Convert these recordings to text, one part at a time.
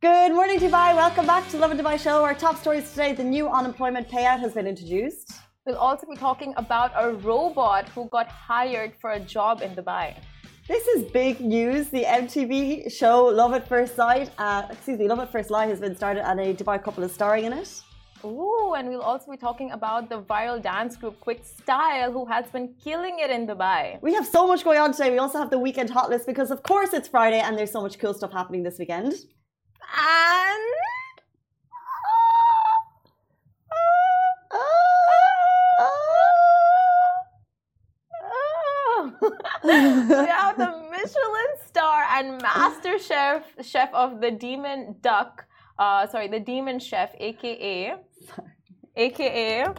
Good morning, Dubai. Welcome back to Lovin Dubai Show. Our top stories today the new unemployment payout has been introduced. We'll also be talking about a robot who got hired for a job in Dubai. This is big news. The MTV show Love at First Sight, uh, excuse me, Love at First Light has been started and a Dubai couple is starring in it. Ooh, and we'll also be talking about the viral dance group Quick Style, who has been killing it in Dubai. We have so much going on today. We also have the weekend hot list because, of course, it's Friday and there's so much cool stuff happening this weekend. And. we have the Michelin star and master chef chef of the Demon Duck uh, sorry, the Demon Chef, aka, aka.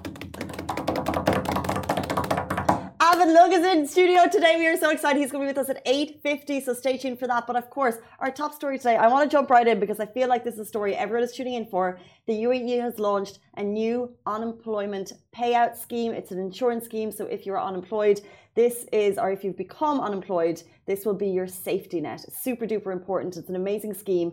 Alvin Leung is in studio today. We are so excited. He's going to be with us at 8.50, so stay tuned for that. But of course, our top story today, I want to jump right in because I feel like this is a story everyone is tuning in for. The UAE has launched a new unemployment payout scheme. It's an insurance scheme, so if you're unemployed, this is, or if you've become unemployed, this will be your safety net. Super duper important. It's an amazing scheme.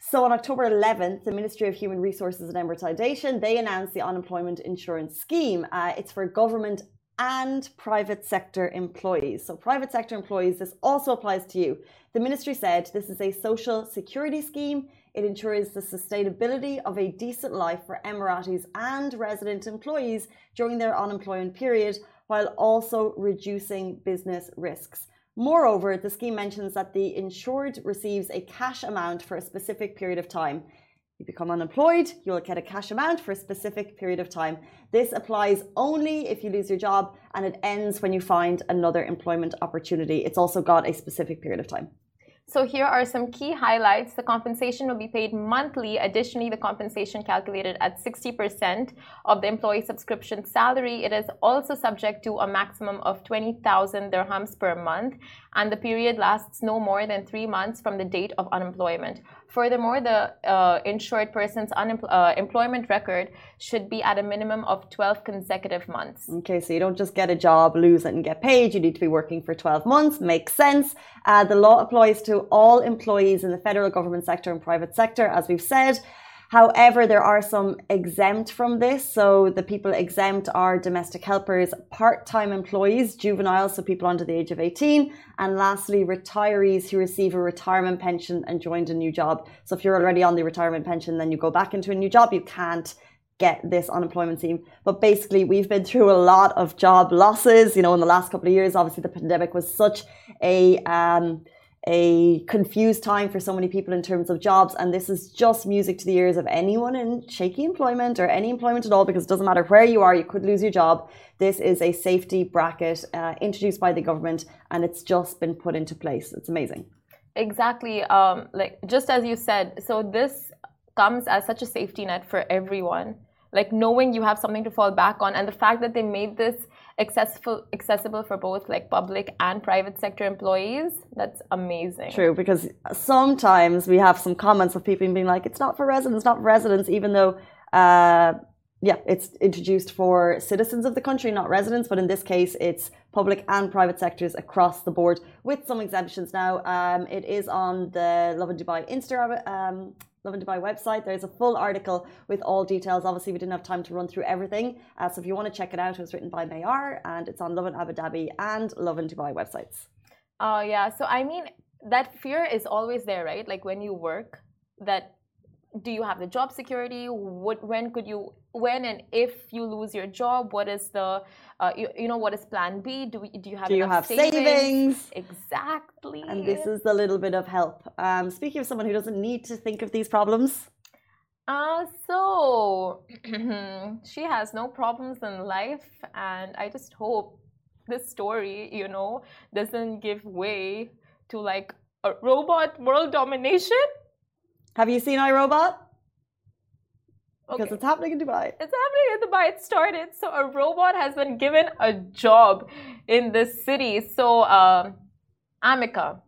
So on October 11th, the Ministry of Human Resources and Emiratisation, they announced the unemployment insurance scheme. Uh, it's for government and private sector employees. So private sector employees, this also applies to you. The ministry said this is a social security scheme. It ensures the sustainability of a decent life for Emiratis and resident employees during their unemployment period, while also reducing business risks. Moreover, the scheme mentions that the insured receives a cash amount for a specific period of time. You become unemployed, you'll get a cash amount for a specific period of time. This applies only if you lose your job and it ends when you find another employment opportunity. It's also got a specific period of time. So here are some key highlights. The compensation will be paid monthly. Additionally, the compensation calculated at 60% of the employee subscription salary. It is also subject to a maximum of 20,000 dirhams per month, and the period lasts no more than three months from the date of unemployment. Furthermore, the uh, insured person's uh, employment record should be at a minimum of 12 consecutive months. Okay, so you don't just get a job, lose it, and get paid. You need to be working for 12 months. Makes sense. Uh, the law applies to all employees in the federal government sector and private sector, as we've said. However, there are some exempt from this. So the people exempt are domestic helpers, part-time employees, juveniles, so people under the age of 18, and lastly, retirees who receive a retirement pension and joined a new job. So if you're already on the retirement pension, then you go back into a new job, you can't get this unemployment scheme. But basically, we've been through a lot of job losses, you know, in the last couple of years. Obviously, the pandemic was such a um, a confused time for so many people in terms of jobs. And this is just music to the ears of anyone in shaky employment or any employment at all, because it doesn't matter where you are, you could lose your job. This is a safety bracket uh, introduced by the government, and it's just been put into place. It's amazing. Exactly. Um, like just as you said, so this comes as such a safety net for everyone. Like knowing you have something to fall back on, and the fact that they made this accessible accessible for both like public and private sector employees that's amazing. True because sometimes we have some comments of people being like it's not for residents not for residents even though uh, yeah it's introduced for citizens of the country not residents. But in this case it's public and private sectors across the board with some exemptions. Now um, it is on the lovin dubai instagram um, Lovin Dubai website. There's a full article with all details. Obviously, we didn't have time to run through everything. Uh, so if you want to check it out, it was written by Mayar and it's on Lovin Abu Dhabi and Lovin Dubai websites. Oh, yeah. So, I mean, that fear is always there, right? Like when you work, that do you have the job security? What, when could you, when and if you lose your job, what is the uh, you, you, know what is plan b do, we, do you have do you have savings? savings? exactly and this is a little bit of help um, speaking of someone who doesn't need to think of these problems uh, so she has no problems in life and i just hope this story you know doesn't give way to like a robot world domination have you seen iRobot? Because okay. it's happening in Dubai. It's happening in Dubai. It started. So a robot has been given a job in this city. So um, Ameca.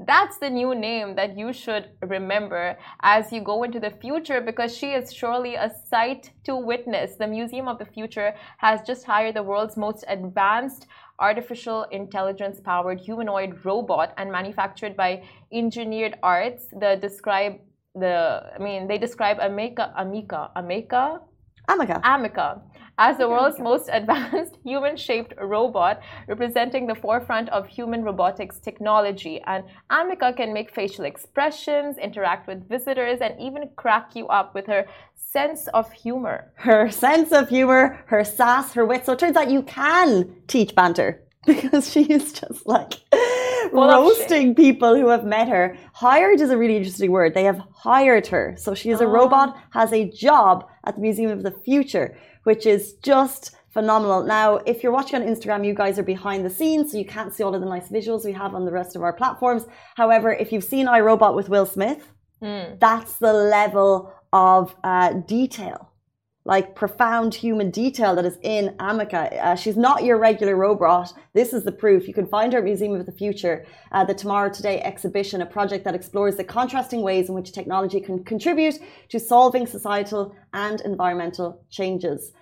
That's the new name that you should remember as you go into the future because she is surely a sight to witness. The Museum of the Future has just hired the world's most advanced artificial intelligence powered humanoid robot and manufactured by Engineered Arts. The describe the I mean they describe Ameca Ameca Ameca Ameca. Ameca as the world's most advanced human-shaped robot representing the forefront of human robotics technology and Ameca can make facial expressions, interact with visitors and even crack you up with her sense of humor. Her sense of humor, her sass, her wit. So it turns out you can teach banter because she is just like roasting people who have met her. Hired is a really interesting word. They have hired her. So she is a Oh. robot, has a job at the Museum of the Future, which is just phenomenal. Now, if you're watching on Instagram, you guys are behind the scenes, so you can't see all of the nice visuals we have on the rest of our platforms. However, if you've seen iRobot with Will Smith, Hmm. that's the level of uh, detail like profound human detail that is in Ameca. Uh, she's not your regular robot. This is the proof. You can find her at Museum of the Future, uh, the Tomorrow Today exhibition, a project that explores the contrasting ways in which technology can contribute to solving societal and environmental changes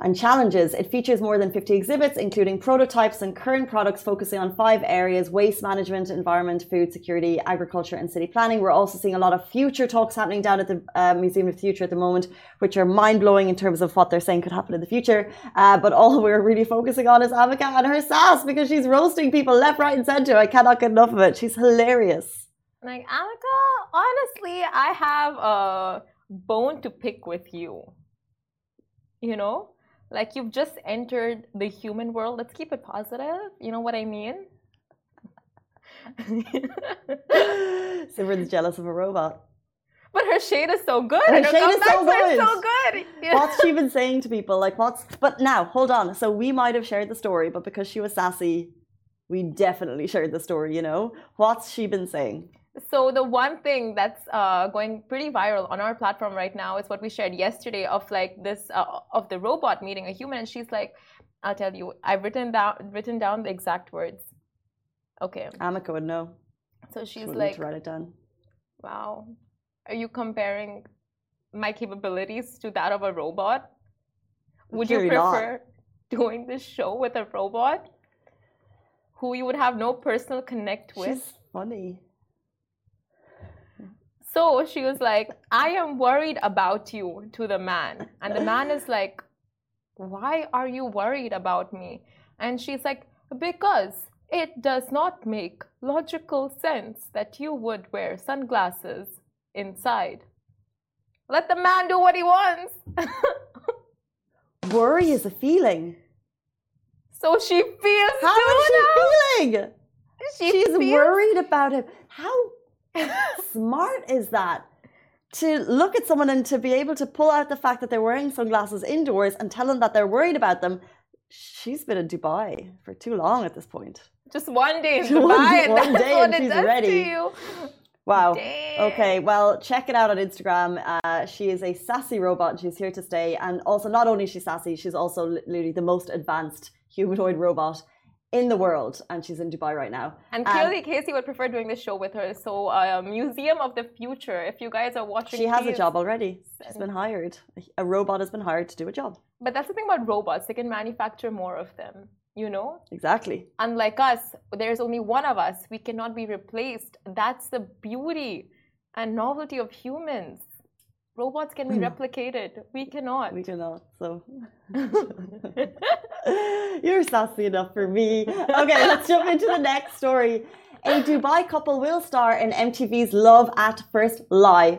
and challenges. It features more than 50 exhibits, including prototypes and current products focusing on five areas waste management, environment, food security, agriculture, and city planning. We're also seeing a lot of future talks happening down at the uh, Museum of the Future at the moment, which are mind blowing in terms of what they're saying could happen in the future. Uh, but all we're really focusing on is Ameca and her sass because she's roasting people left, right, and center. I cannot get enough of it. She's hilarious. Like Ameca, honestly, I have a bone to pick with you. You know? Like you've just entered the human world. Let's keep it positive. You know what I mean? Simran's jealous of a robot. But her shade is so good. Her her shade is so good. so good. Yeah. what's she been saying to people? Like, what's. But now, hold on. So we might have shared the story, but because she was sassy, we definitely shared the story, you know? What's she been saying? So the one thing that's uh, going pretty viral on our platform right now is what we shared yesterday of like this uh, of the robot meeting a human, and she's like, "I'll tell you, I've written down written down the exact words." Okay, Ameca would know. so she's need like, to write it down. "Wow, are you comparing my capabilities to that of a robot? Would you Clearly not. prefer doing this show with a robot who you would have no personal connect with?" She's funny. So she was like, I am worried about you to the man. And the man is like, Why are you worried about me? And she's like, Because it does not make logical sense that you would wear sunglasses inside. Let the man do what he wants. Worry is a feeling. So she feels How is she feeling? She She's feels- worried about him. How smart is that? To look at someone and to be able to pull out the fact that they're wearing sunglasses indoors and tell them that they're worried about them. She's been in Dubai for too long at this point. Just one day in One- Dubai, and one day what and she's ready. to you. Wow. Damn. Okay, well, check it out on Instagram. Uh, she is a sassy robot. She's here to stay. And also, not only is she sassy, she's also li- literally the most advanced humanoid robot in the world. And she's in Dubai right now. And Um, clearly, Casey would prefer doing this show with her. So, uh, Museum of the Future. If you guys are watching, She has a job already. She's been hired. A robot has been hired to do a job. But that's the thing about robots; they can manufacture more of them. You know, Exactly. unlike us, there's only one of us. We cannot be replaced. That's the beauty and novelty of humans. Robots can be replicated. We cannot. We cannot. So you're sassy enough for me. Okay, let's jump into the next story. A Dubai couple will star in MTV's Love at First Lie.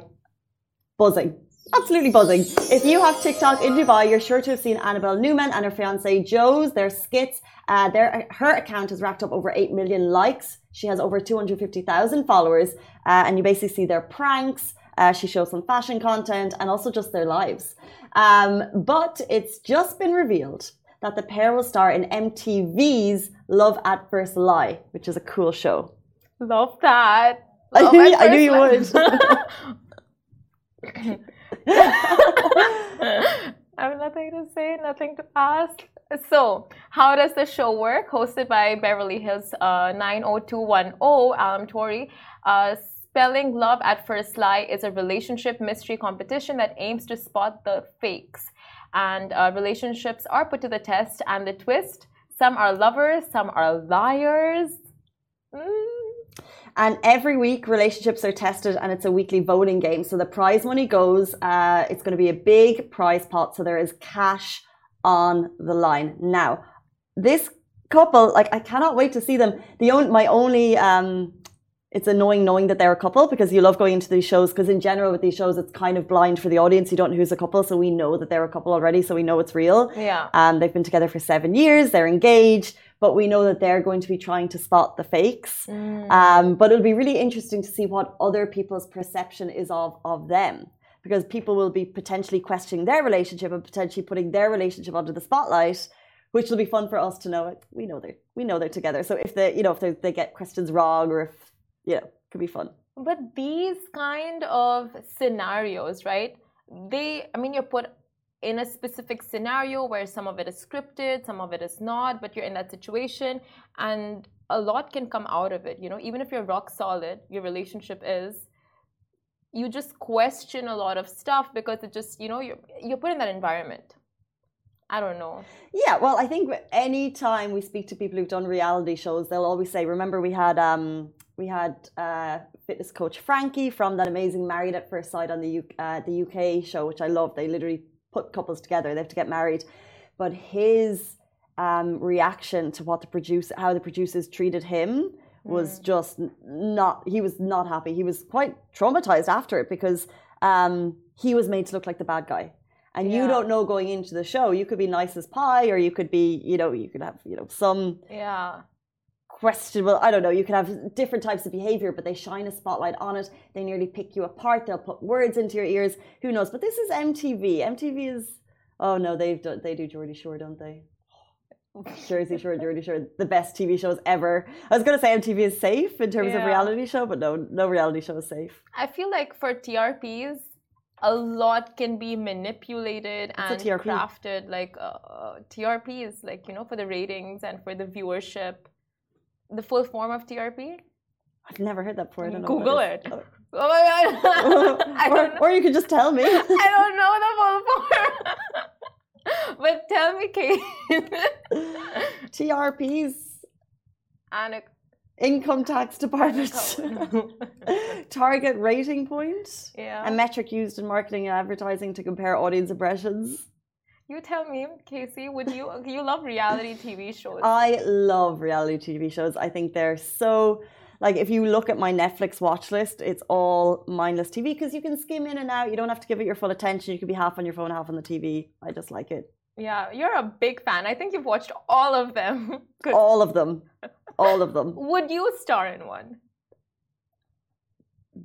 Buzzing. Absolutely buzzing. If you have TikTok in Dubai, you're sure to have seen Annabelle Newman and her fiance Joe's, their skits. Uh, their, her account has racked up over 8 million likes. She has over 250,000 followers. Uh, and you basically see their pranks. Uh, she shows some fashion content and also just their lives. Um, but it's just been revealed that the pair will star in MTV's Love at First Lie, which is a cool show. Love that. I knew- I knew you would. I have nothing to say, nothing to ask. So, how does the show work? Hosted by Beverly Hills uh, 90210, Alam Tori. Uh, Spelling Love at First Lie is a relationship mystery competition that aims to spot the fakes. And uh, relationships are put to the test, and the twist some are lovers, some are liars. Mm, And every week, relationships are tested, and it's a weekly voting game. So the prize money goes. Uh, it's going to be a big prize pot. So there is cash on the line. Now, this couple, like I cannot wait to see them. The only, my only um, it's annoying knowing that they're a couple because you love going into these shows because in general with these shows it's kind of blind for the audience. You don't know who's a couple so we know that they're a couple already so we know it's real. Yeah. Um, they've been together for seven years they're engaged but we know that they're going to be trying to spot the fakes. Mm. um, but it'll be really interesting to see what other people's perception is of of them because people will be potentially questioning their relationship and potentially putting their relationship under the spotlight which will be fun for us to know. It we know they're we know they're together. So if they you know if they, they get questions wrong or if yeah, could be fun. But these kind of scenarios, right? They, I mean, you're put in a specific scenario where some of it is scripted, some of it is not, but you're in that situation and a lot can come out of it. You know, even if you're rock solid, your relationship is, you just question a lot of stuff because it just, you know, you're, you're put in that environment. I don't know. Yeah, well, I think any time we speak to people who've done reality shows, they'll always say, "Remember, we had um, we had uh, fitness coach Frankie from that amazing Married at First Sight on the U- uh, the UK show, which I love. They literally put couples together; they have to get married, but his um, reaction to what the producer, how the producers treated him, was Mm. just not. He was not happy. He was quite traumatized after it because um, he was made to look like the bad guy and you don't know going into the show you could be nice as pie or you could be you know you could have you know some Yeah. Questionable i don't know you could have different types of behavior but they shine a spotlight on it they nearly pick you apart they'll put words into your ears who knows but this is mtv mtv is oh no they've done they do geordie shore don't they Jersey Shore, Geordie Shore, the best TV shows ever. I was going to say MTV is safe in terms of reality show, but no, no reality show is safe. I feel like for TRPs, a lot can be manipulated and crafted. Like uh, TRPs, like you know, for the ratings and for the viewership. The full form of TRP. I've never heard that before. I don't know. Google it. it. is. Oh my god! I or, or you could just tell me. I don't know the full form. but tell me, Kate. TRPs, Anna. income tax department, target rating point, yeah. a metric used in marketing and advertising to compare audience impressions. You tell me, Casey. Would you you love reality TV shows? I love reality TV shows. I think they're so like if you look at my Netflix watch list, it's all mindless TV because you can skim in and out. You don't have to give it your full attention. You can be half on your phone, half on the TV. I just like it. yeah, you're a big fan. I think you've watched all of them. All of them. All of them. Would you star in one?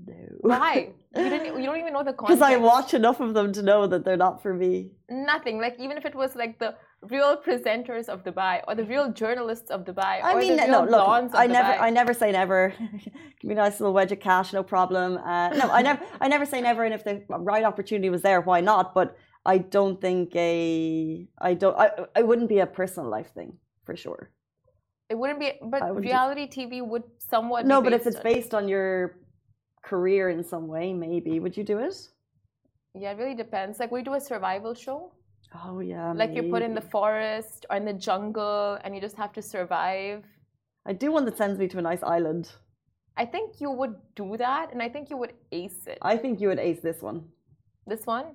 No. Why? You didn't. You don't even know the context. Because I watch enough of them to know that they're not for me. nothing. Like even if it was like the real presenters of Dubai or the real journalists of Dubai I or mean, the no, look, of I never, Dubai. I never say never. Give me a nice little wedge of cash, no problem. Uh, no, I never, I never say never. And if the right opportunity was there, why not? But I don't think a, I don't, I, I wouldn't be a personal life thing for sure. it wouldn't be. But wouldn't reality TV would somewhat. No, but if it's based on your career in some way, maybe would you do it? yeah, it really depends. Like we do a survival show. Oh yeah, like you're put in the forest or in the jungle and you just have to survive. I do one that sends me to a nice island. I think you would do that, and I think you would ace it. I think you would ace this one. This one.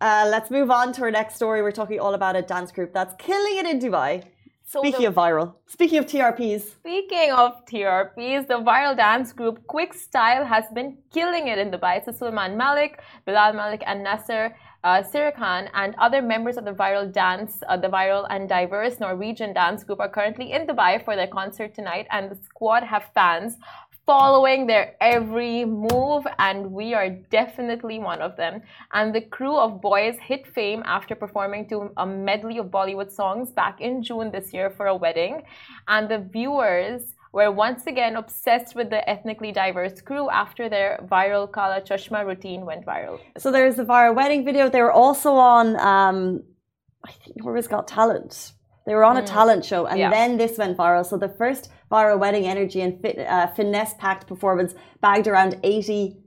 Uh, let's move on to our next story. We're talking all about a dance group that's killing it in Dubai. So Speaking the- of viral, speaking of TRPs, Speaking of TRPs, the viral dance group Quick Style has been killing it in Dubai. So Sulman Malik, Bilal Malik, and Nasser uh, Sirkan, and other members of the viral dance, uh, the viral and diverse Norwegian dance group, are currently in Dubai for their concert tonight. And the squad have fans following their every move, and we are definitely one of them. And the crew of boys hit fame after performing to a medley of Bollywood songs back in June this year for a wedding. And the viewers were once again obsessed with the ethnically diverse crew after their viral Kala Chashma routine went viral. so there's the viral wedding video. They were also on, um, I think Norway's Got Talent. They were on a talent show, and Yeah. then this went viral. So the first viral wedding energy and fit, uh, finesse-packed performance bagged around 80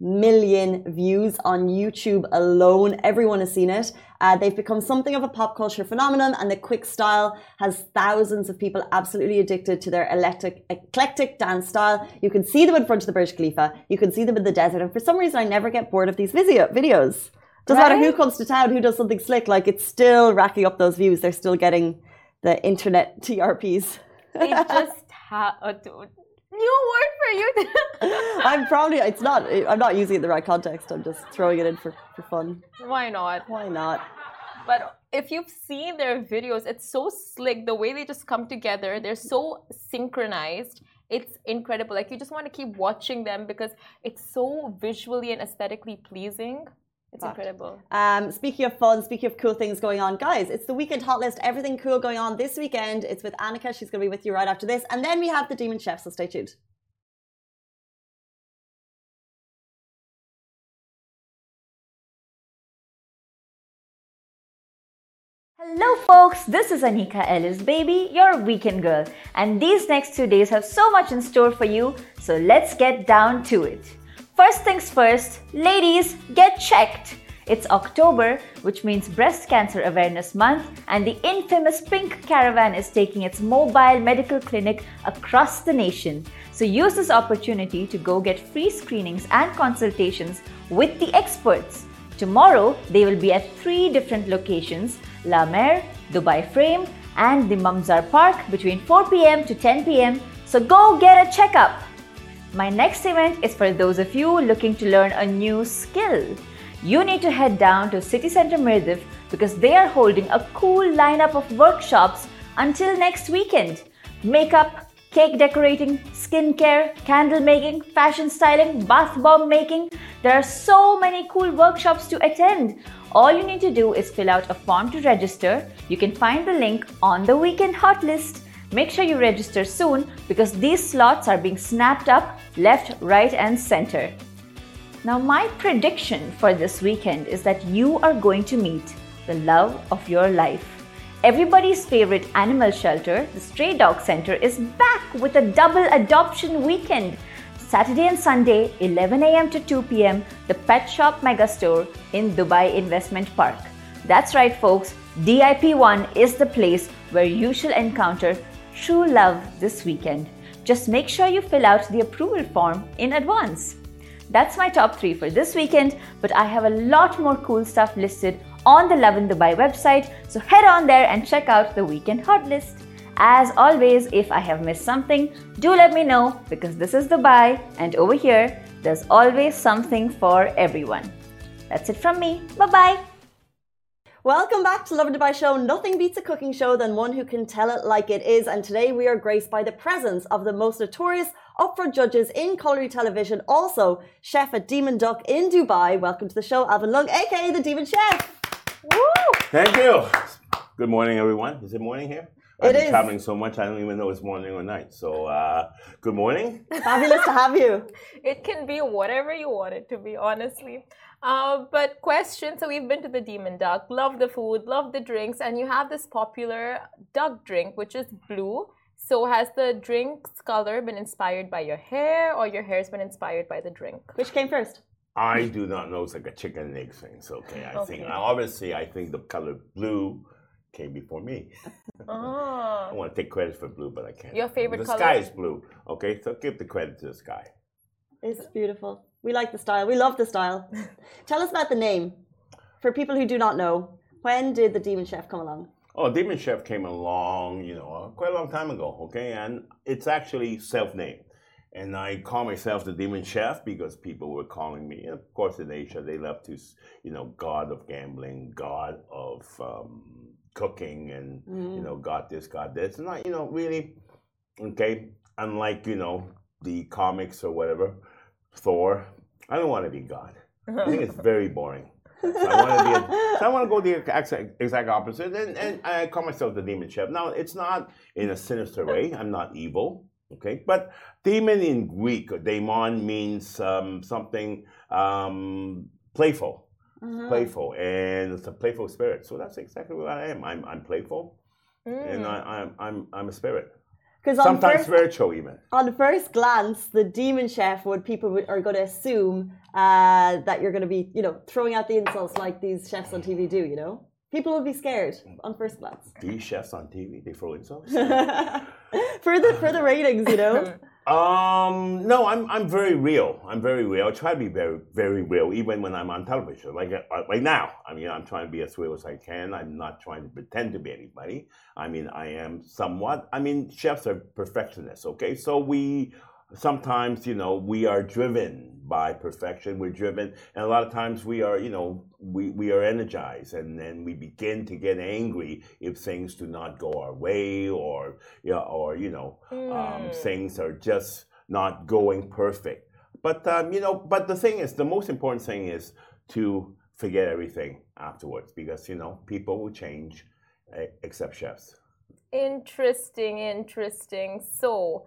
million views on YouTube alone. Everyone has seen it. Uh, they've become something of a pop culture phenomenon, and the quick style has thousands of people absolutely addicted to their electric, eclectic dance style. You can see them in front of the Burj Khalifa. You can see them in the desert, and for some reason, I never get bored of these video videos. Doesn't right? matter who comes to town, who does something slick. Like it's still racking up those views. They're still getting the internet TRPs. They just have. a uh, new word for you. I'm probably it's not I'm not using it in the right context. I'm just throwing it in for, for fun. Why not? Why not? But if you've seen their videos, it's so slick. The way they just come together, they're so synchronized. It's incredible. Like you just want to keep watching them because it's so visually and aesthetically pleasing. It's incredible. Um, speaking of fun, speaking of cool things going on, guys, it's the weekend hot list. Everything cool going on this weekend. It's with Annika. She's going to be with you right after this. And then we have the Demon Chef, so stay tuned. Hello folks, this is Anika Ellis Baby, your weekend girl, and these next two days have so much in store for you, so let's get down to it. First things first, ladies, get checked. It's October, which means Breast Cancer Awareness Month, and the infamous Pink Caravan is taking its mobile medical clinic across the nation. So use this opportunity to go get free screenings and consultations with the experts. Tomorrow, they will be at three different locations La Mer, Dubai Frame, and the Mamzar Park between 4 pm to 10 pm. So go get a checkup. My next event is for those of you looking to learn a new skill. You need to head down to City Center Mirdif because they are holding a cool lineup of workshops until next weekend. Makeup, cake decorating, skincare, candle making, fashion styling, bath bomb making. There are so many cool workshops to attend. All you need to do is fill out a form to register. You can find the link on the weekend hot list. Make sure you register soon because these slots are being snapped up left, right, and center. Now, my prediction for this weekend is that you are going to meet the love of your life. Everybody's favorite animal shelter, the Stray Dog Center, is back with a double adoption weekend. Saturday and Sunday, 11 a.m. to 2 p.m., the Pet Shop Megastore in Dubai Investment Park. That's right, folks, DIP1 is the place where you shall encounter true love this weekend. Just make sure you fill out the approval form in advance. That's my top three for this weekend, but I have a lot more cool stuff listed on the Lovin Dubai website, so head on there and check out the weekend hot list. As always, if I have missed something, do let me know because this is Dubai and over here, there's always something for everyone. That's it from me. Bye bye. Welcome back to Lovin Dubai Show. Nothing beats a cooking show than one who can tell it like it is. And today we are graced by the presence of the most notorious upfront judges in culinary television, also chef at Demon Duck in Dubai. Welcome to the show, Alvin Leung, aka the Demon Chef. Woo! Thank you. Good morning, everyone. Is it morning here? I've been traveling so much, I don't even know it's morning or night. So, uh, good morning. Fabulous to have you. It can be whatever you want it to be, honestly. Uh, but question so we've been to the Demon Duck, love the food, love the drinks, and you have this popular duck drink, which is blue. So has the drink's color been inspired by your hair, or your hair's been inspired by the drink? Which came first? I do not know. It's like a chicken and egg thing. So okay, I okay. think obviously I think the color blue came before me. Oh. I want to take credit for blue, but I can't. Your favorite the color? The sky is blue. Okay, so give the credit to the sky. It's beautiful. We like the style. We love the style. Tell us about the name. For people who do not know, when did the Demon Chef come along? Oh, Demon Chef came along, you know, quite a long time ago, okay? And it's actually self-named. And I call myself the Demon Chef because people were calling me, of course, in Asia, they love to, you know, God of gambling, God of um, cooking, and, mm. you know, God this, God this. And I, you know, really, okay, unlike, you know, the comics or whatever, Thor, I don't want to be God. I think it's very boring. So I want to be. A, so I want to go the exact, exact opposite, and, and I call myself the demon chef. Now it's not in a sinister way. I'm not evil, okay? But demon in Greek, daemon means um, something um, playful, mm-hmm. playful, and it's a playful spirit. So that's exactly what I am. I'm I'm playful, mm. and I, I'm I'm I'm a spirit. Because sometimes first, spiritual even. On first glance, the demon chef would people are going to assume uh, that you're going to be, you know, throwing out the insults like these chefs on TV do. You know, people would be scared on first glance. These chefs on TV, they throw insults. for the for the ratings, you know. Um, no, I'm I'm very real. I'm very real. I try to be very very real, even when I'm on television. Like uh, right now, I mean, I'm trying to be as real as I can. I'm not trying to pretend to be anybody. I mean, I am somewhat. I mean, chefs are perfectionists. Okay, so we sometimes you know we are driven by perfection we're driven and a lot of times we are you know we, we are energized and then we begin to get angry if things do not go our way or you know, or you know mm. um, hmm. things are just not going perfect but um, you know but the thing is the most important thing is to forget everything afterwards because you know people will change except chefs interesting interesting so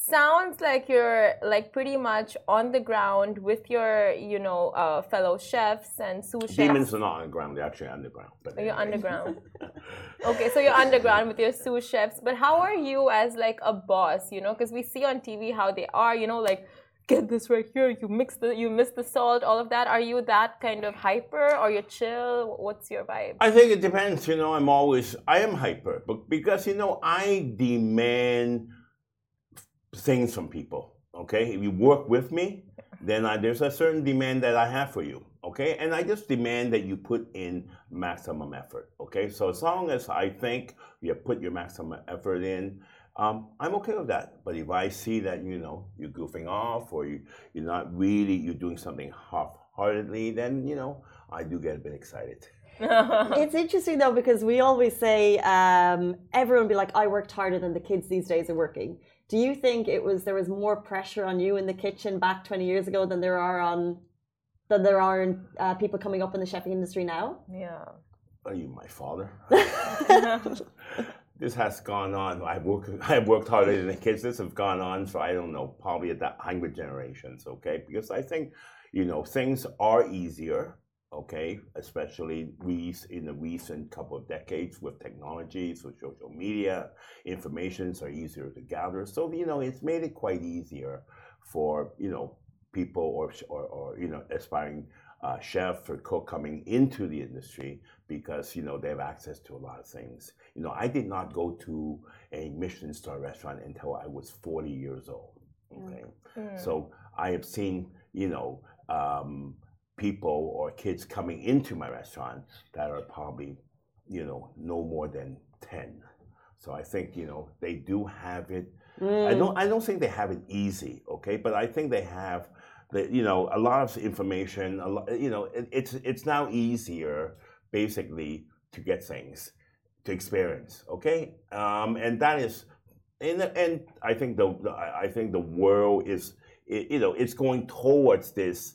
sounds like you're like pretty much on the ground with your you know uh, fellow chefs and sous chefs. Demons are not on the ground they're actually underground but you're underground. Okay so you're underground with your sous chefs but how are you as like a boss you know? Because we see on tv how they are you know like get this right here you mix the you miss the salt all of that. Are you that kind of hyper? Or you're chill? What's your vibe? I think it depends you know i'm always i am hyper but because you know i demand things from people. Okay, if you work with me, then I, there's a certain demand that I have for you. Okay, and I just demand that you put in maximum effort. Okay, so as long as I think you put your maximum effort in, um, I'm okay with that. But if I see that you know you're goofing off or you, you're not really you're doing something half-heartedly, then you know I do get a bit excited. it's interesting though because we always say um, everyone be like, I worked harder than the kids these days are working. Do you think it was there was more pressure on you in the kitchen back 20 years ago than there are on than there are uh, people coming up in the chefing industry now? Yeah. Are you my father? this has gone on. I've worked. I've worked harder than the kids. This has gone on for I don't know, probably at that hundred generations. Okay, because I think you know things are easier okay, especially in the recent couple of decades with technology, so social media, informations are easier to gather. So, you know, it's made it quite easier for, you know, people or, or, or you know, aspiring uh, chef or cook coming into the industry because, you know, they have access to a lot of things. You know, I did not go to a Michelin star restaurant until I was 40 years old, okay? Mm. So I have seen, you know, um, people or kids coming into my restaurant that are probably, you know, no more than 10. So I think, you know, they do have it. Mm. I don't I don't think they have it easy, okay? But I think they have the, you know, a lot of information, a lot, you know, it, it's it's now easier basically to get things to experience, okay? Um, and that is and, and I think the, I think the world is it, you know, it's going towards this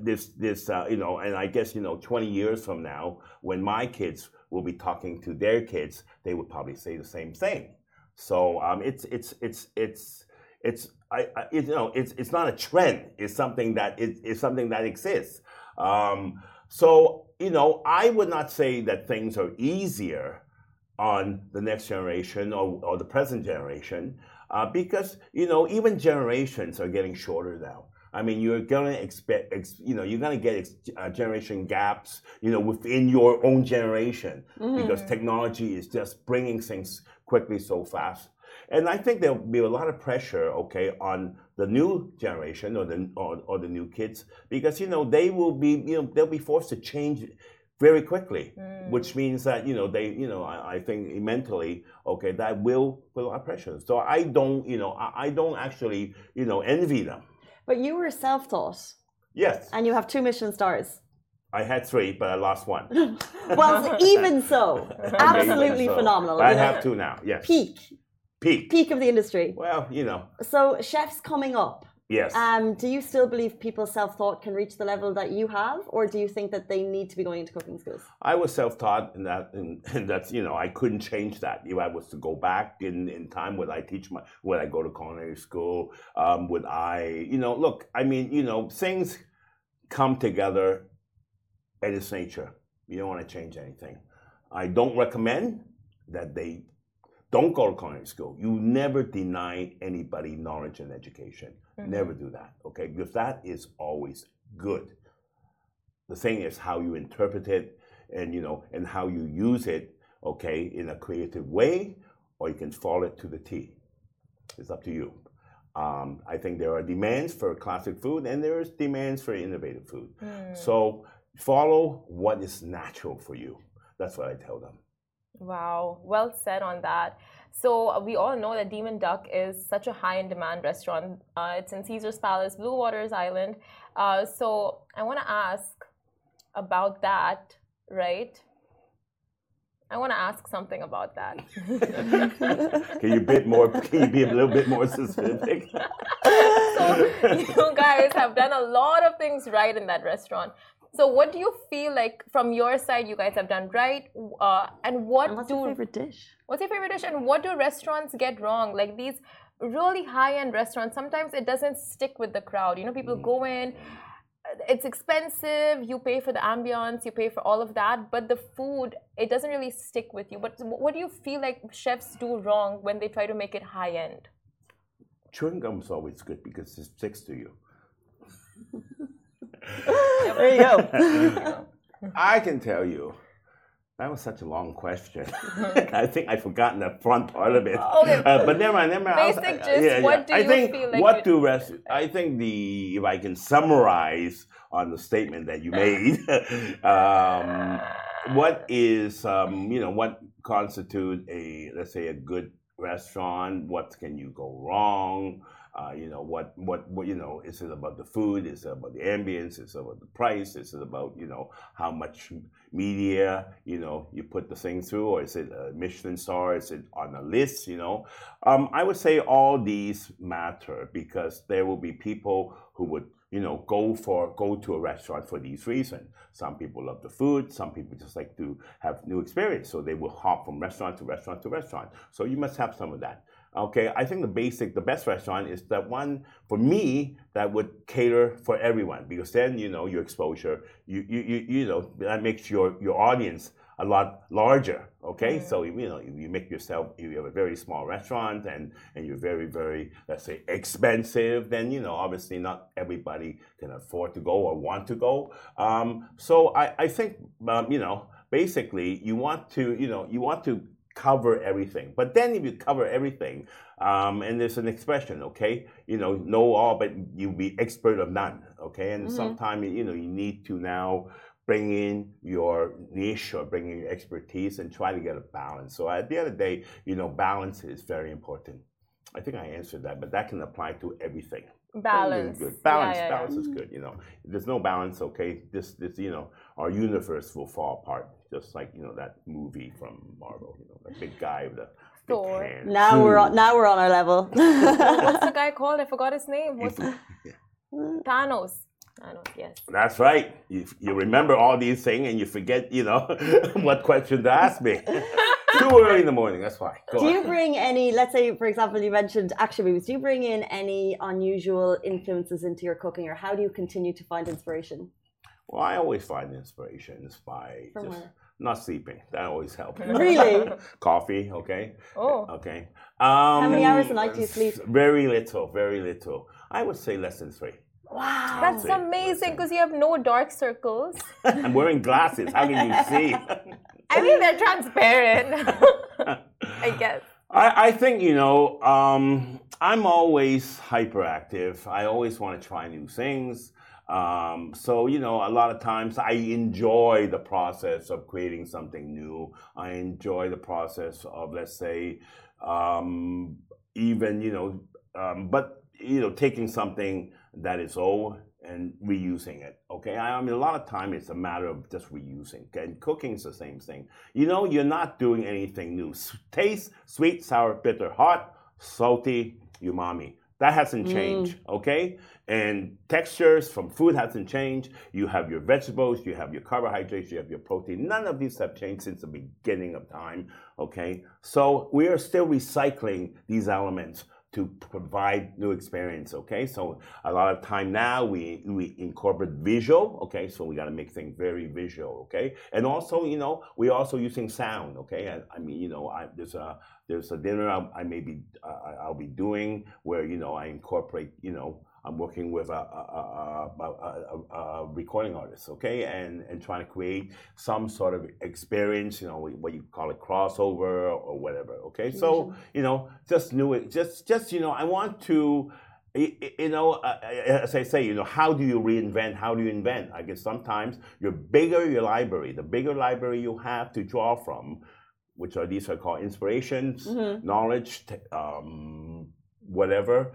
this this uh, you know, and I guess you know, 20 years from now, when my kids will be talking to their kids, they would probably say the same thing. So um, it's it's it's it's it's I, I you know it's it's not a trend. It's something that it, it's something that exists. Um, so you know, I would not say that things are easier on the next generation or, or the present generation uh, because you know even generations are getting shorter now. I mean, you're going to expect, you know, you're going to get uh, generation gaps, you know, within your own generation mm. because technology is just bringing things quickly so fast. And I think there'll be a lot of pressure, okay, on the new generation or the or, or the new kids because you know they will be, you know, they'll be forced to change very quickly, mm. which means that you know they, you know, I, I, think mentally, okay, that will put a lot of pressure. So I don't, you know, I, I don't actually, you know, envy them. But you were self taught. Yes. And you have two Michelin stars. I had three, but I lost one. well, even so, absolutely so. phenomenal. I have two now. Yes. Peak. Peak. Peak of the industry. Well, you know. So chefs coming up. Yes. Um, do you still believe people's self-taught can reach the level that you have, or do you think that they need to be going into cooking schools? I was self-taught, and that, and, and that's you know, I couldn't change that. If I was to go back in, in time, would I teach my? Would I go to culinary school? Um, would I? You know, look, I mean, you know, things come together at its nature. You don't want to change anything. I don't recommend that they don't go to culinary school. You never deny anybody knowledge and education. Mm-hmm. Never do that, okay? Because that is always good. The thing is how you interpret it and you know and how you use it, okay, in a creative way, or you can follow it to the T. It's up to you. Um, I think there are demands for classic food and there's demands for innovative food. Mm. So follow what is natural for you. That's what I tell them. Wow, well said on that. So uh, we all know that Demon Duck is such a high in demand restaurant. Uh, it's in Caesar's Palace, Blue Waters Island. Uh, so I want to ask about that, right? I want to ask something about that. can you bit more? Can you be a little bit more specific? so you guys have done a lot of things right in that restaurant. So what do you feel like from your side you guys have done right? Uh, and what and what's do your favorite dish? What's your favorite dish? And what do restaurants get wrong? Like these really high-end restaurants, sometimes it doesn't stick with the crowd. You know, people go in, it's expensive. You pay for the ambience, you pay for all of that, but the food it doesn't really stick with you. But what do you feel like chefs do wrong when they try to make it high-end? Chewing gum is always good because it sticks to you. there you go. I can tell you. That was such a long question. I think I've forgotten the front part of it. Okay. Uh, but never mind, never mind. Basic just yeah, what do I you think feel like what do rest I think the if I can summarize on the statement that you made, um, what is um, you know what constitute a let's say a good restaurant? What can you go wrong? Uh, you know what, what what you know is it about the food? Is it about the ambience? Is it about the price? Is it about you know how much media you know you put the thing through? Or is it a michelin star? Is it on a list you know? Um, i would say all these matter because there will be people who would you know go for go to a restaurant for these reasons. Some people love the food. Some people just like to have new experience. So they will hop from restaurant to restaurant to restaurant. So you must have some of that Okay, I think the basic, the best restaurant is that one for me that would cater for everyone because then you know your exposure, you you you, you know that makes your your audience a lot larger. Okay, mm-hmm. so you know you make yourself you have a very small restaurant and and you're very very let's say expensive. Then you know obviously not everybody can afford to go or want to go. Um, so I I think um, you know basically you want to you know you want to cover everything. But then if you cover everything, um, and there's an expression, okay, you know, know all, but you be expert of none, okay. And mm-hmm. sometimes you know you need to now bring in your niche or bring in your expertise and try to get a balance. So at the end of the day, you know, balance is very important. I think I answered that, but that can apply to everything. Balance. Good. Balance. Yeah, yeah, balance yeah. is good. You know, if there's no balance, okay, this, this, you know, our universe will fall apart just like you know that movie from Marvel, you know, the big guy with the Thor. Big hands. Now we're on, now we're on our level. What's the guy called? I forgot his name. What's hmm. Thanos. Thanos, yes. That's right. You, you remember all these things and you forget, you know, what question to ask me. Too early in the morning. That's why. Go do on. you bring any? Let's say, for example, you mentioned action movies. Do you bring in any unusual influences into your cooking, or how do you continue to find inspiration? Well, I always find inspirations by From just where? not sleeping. That always helps. Really? Coffee, okay? Oh. Okay. Um, How many hours a night do you sleep? Very little, very little. I would say less than three. Wow. That's amazing because you have no dark circles. I'm wearing glasses. How can you see? I mean, they're transparent. I guess. I, I think, you know, um, I'm always hyperactive. I always want to try new things. Um, so, you know, a lot of times I enjoy the process of creating something new. I enjoy the process of, let's say, um, even, you know, um, but, you know, taking something that is old and reusing it. Okay, I mean a lot of time it's a matter of just reusing. And cooking is the same thing. You know, you're not doing anything new. Taste, sweet, sour, bitter, hot, salty, umami. That hasn't changed, mm. okay? And textures from food hasn't changed. You have your vegetables, you have your carbohydrates, you have your protein. None of these have changed since the beginning of time, okay? So we are still recycling these elements to provide new experience. Okay, so a lot of time now we we incorporate visual. Okay, so we got to make things very visual. Okay, and also you know we also using sound. Okay, I, I mean you know I, there's a there's a dinner I, I may be uh, I'll be doing where you know I incorporate you know I'm working with a, a, a, a, recording artist, okay, and and trying to create some sort of experience, you know, what you call it crossover or whatever, okay. So you know, just new it, just just you know, I want to. You know, uh, as I say, you know, how do you reinvent? How do you invent? I guess sometimes your bigger your library, the bigger library you have to draw from, which are these are called inspirations, mm-hmm. knowledge, um, whatever uh,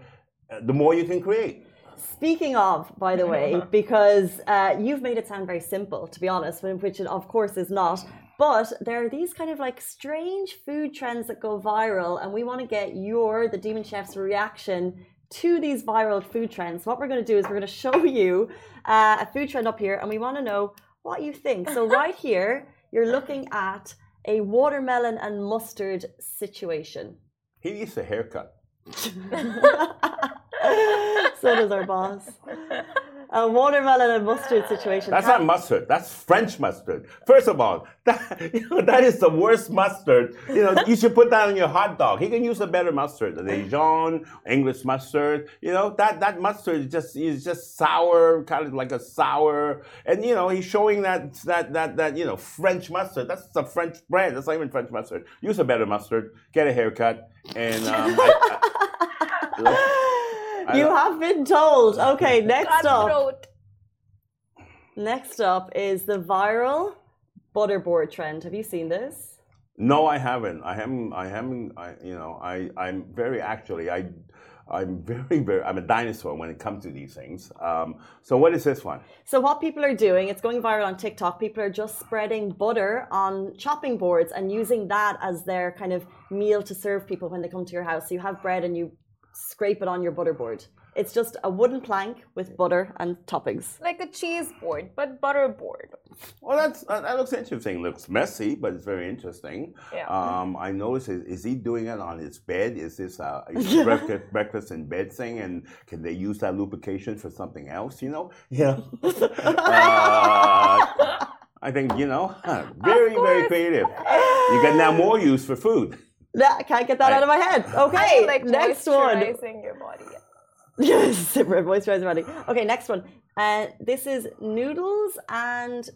the more you can create. Speaking of, by the way, because uh, you've made it sound very simple, to be honest, which it of course is not. But there are these kind of like strange food trends that go viral, and we want to get your, the Demon Chef's reaction to these viral food trends. What we're going to do is we're going to show you uh, a food trend up here, and we want to know what you think. So, right here, you're looking at a watermelon and mustard situation. He needs a haircut. so does our boss. A watermelon and mustard situation. That's not mustard. That's French mustard. First of all, that, you know, that is the worst mustard. You know, you should put that on your hot dog. He can use a better mustard, the Dijon, English mustard. You know, that, that mustard is just is just sour, kind of like a sour. And you know, he's showing that that that that you know French mustard. That's a French brand. That's not even French mustard. Use a better mustard. Get a haircut. And um, I, I, you have been told. Okay, next up. Next up is the viral butterboard trend. Have you seen this? No, I haven't. I haven't. I haven't. I, you know, I, I'm very actually. I, I'm very, very. I'm a dinosaur when it comes to these things. Um, so, what is this one? So, what people are doing? It's going viral on TikTok. People are just spreading butter on chopping boards and using that as their kind of meal to serve people when they come to your house. So, you have bread and you scrape it on your butterboard. It's just a wooden plank with butter and toppings. Like a cheese board, but butter board. Well, that's that looks interesting. It looks messy, but it's very interesting. Yeah. Um, I noticed is, is, he doing it on his bed? Is this a, a breakfast, breakfast in bed thing? And can they use that lubrication for something else? You know? Yeah. uh, I think you know, very very creative. You get now more use for food. I can't get that I, out of my head. Okay, like next one. your body. yes, moisturizer body. Okay, next one. Uh, this is noodles and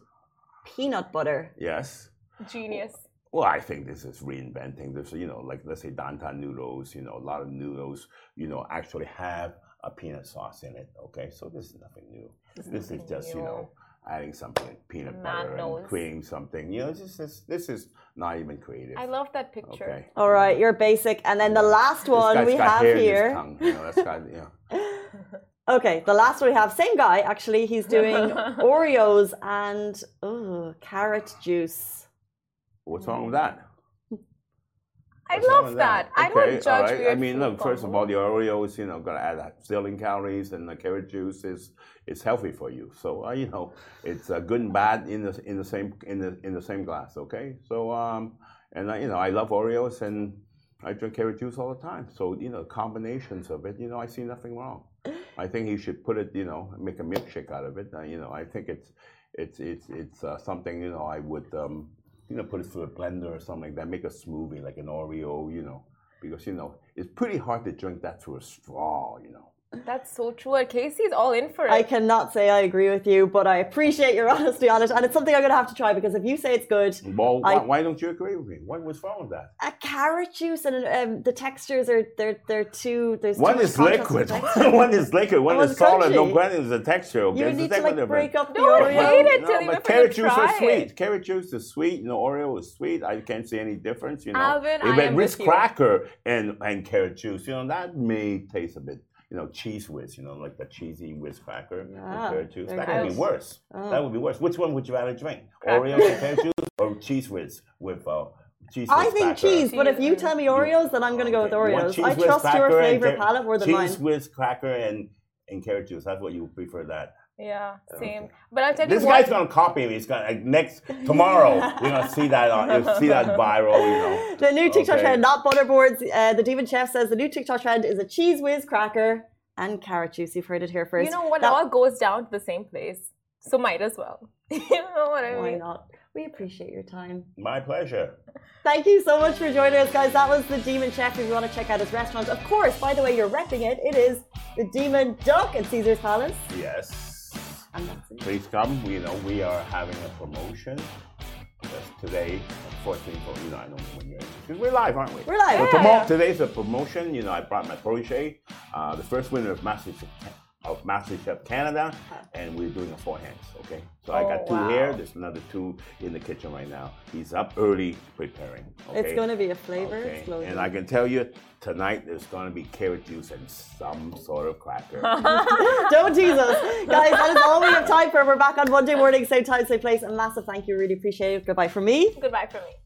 peanut butter. Yes. Genius. Well, I think this is reinventing. There's, you know, like let's say dan dan noodles. You know, a lot of noodles, you know, actually have a peanut sauce in it. Okay, so this is nothing new. This, this is just, new. you know adding something peanut butter knows. and creating something. You know, this is this is not even creative. I love that picture. Okay. All right, you're basic, and then the last one we have here. Tongue, you know, got, okay, the last one we have, same guy actually. He's doing Oreos and oh, carrot juice. What's wrong with that? I love that. that. Okay, I don't judge right. I mean, look, first of all, the Oreos, you know, gonna add a zillion calories, and the carrot juice is is healthy for you. So, uh, you know, it's uh, good and bad in the in the same in the in the same glass. Okay, so um, and uh, you know, I love Oreos, and I drink carrot juice all the time. So, you know, combinations of it, you know, I see nothing wrong. I think he should put it, you know, make a milkshake out of it. Uh, you know, I think it's it's it's it's uh, something, you know, I would. Um, you know, put it through a blender or something like that, make a smoothie like an Oreo, you know, because you know it's pretty hard to drink that through a straw, you know. That's so true. Casey's all in for it. I cannot say I agree with you, but I appreciate your honesty on it, and it's something I'm going to have to try because if you say it's good, well, I, why, don't you agree with me? What was wrong with that? A carrot juice and um, the textures are they're they're too. There's one is liquid, one is liquid, one is solid. No, granted, is the texture. Okay, you need to like break up the Don't Oreo. hate it till no, but carrot juice is sweet. Carrot juice is sweet. You know, Oreo is sweet. I can't see any difference. You know, Alvin, if I am Ritz cracker and and carrot juice, you know, that may taste a bit you know, cheese whiz, you know, like the cheesy whiz cracker ah, carrot juice. That would be worse. Oh. That would be worse. Which one would you rather drink? Oreo and carrot juice or cheese whiz with uh, cheese I think cracker? cheese, but if you tell me Oreos, then I'm going to go with Oreos. I trust your favorite palate more than cheese mine. Cheese whiz cracker and, and carrot juice. That's what you prefer that. Yeah, same. But I'll tell This you what. guy's gonna copy me. He's gonna like, next tomorrow. we're gonna see that. On, you'll see that viral. You know. The new TikTok Okay. trend, not butterboards. Uh, the Demon Chef says the new TikTok trend is a cheese whiz cracker and carrot juice. You've heard it here first. You know what? That- all goes down to the same place. So might as well. you know what I mean? Why not? We appreciate your time. My pleasure. Thank you so much for joining us, guys. That was the Demon Chef. If you want to check out his restaurant, of course, by the way, you're repping it. It is the Demon Duck at Caesar's Palace. Yes. Please come. You know we are having a promotion. Just today, unfortunately, for you know I know when you're because we're live, aren't we? We're live. Yeah. promo- today's a promotion. You know, I brought my protege, uh, the first winner of MasterChef, of MasterChef Canada, uh-huh. and we're doing a four hands. Okay, so I got oh, two wow. here. There's another two in the kitchen right now. He's up early preparing. Okay? It's going to be a flavor Okay, explosion. and I can tell you tonight there's going to be carrot juice and some sort of cracker. Don't tease us. Guys, that is all we have time for. We're back on Monday morning, same time, same place. A massive thank you. Really appreciate it. Goodbye from me. Goodbye from me.